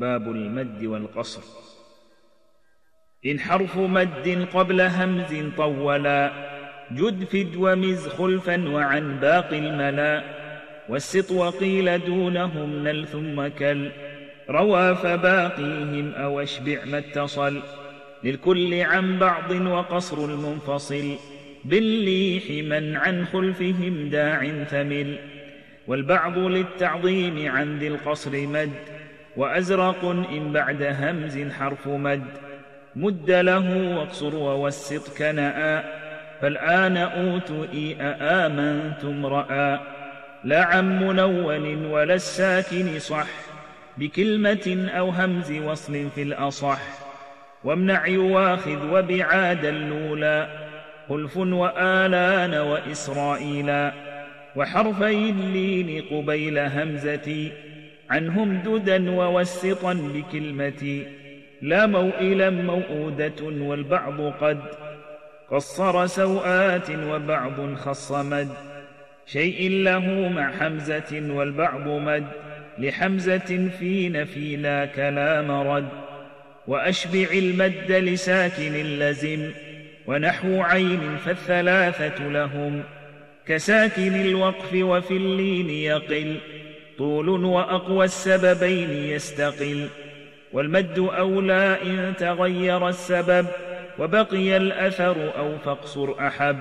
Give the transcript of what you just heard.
باب المد والقصر. إن حرف مد قبل همز طولا جد فد ومز خلفا وعن باقي الملا. والسط وقيل دونهم نل ثم كل روى فباقيهم أو اشبع ما اتصل. للكل عن بعض وقصر المنفصل بالليح من عن خلفهم داع ثمل. والبعض للتعظيم عن ذي القصر مد وأزرق إن بعد همز حرف مد. مد له واقصر ووسط كناء فالآن أوتئي أآمنتم رأى. لا عن منون ولا الساكن صح. بكلمة أو همز وصل في الأصح. وامنع يواخذ وبعاد اللولا. خلف وآلان وإسرائيلا. وحرفي اللين قبيل همزتي. عنهم ددا ووسطا بكلمتي لا موئلا موؤودة والبعض قد قصر سوآت وبعض خص مد شيء له مع حمزة والبعض مد لحمزة في نفي لا كلام رد وأشبع المد لساكن لزم ونحو عين فالثلاثة لهم كساكن الوقف وفي اللين يقل طول وأقوى السببين يستقل والمد أولى إن تغير السبب وبقي الأثر أو فاقصر أحب.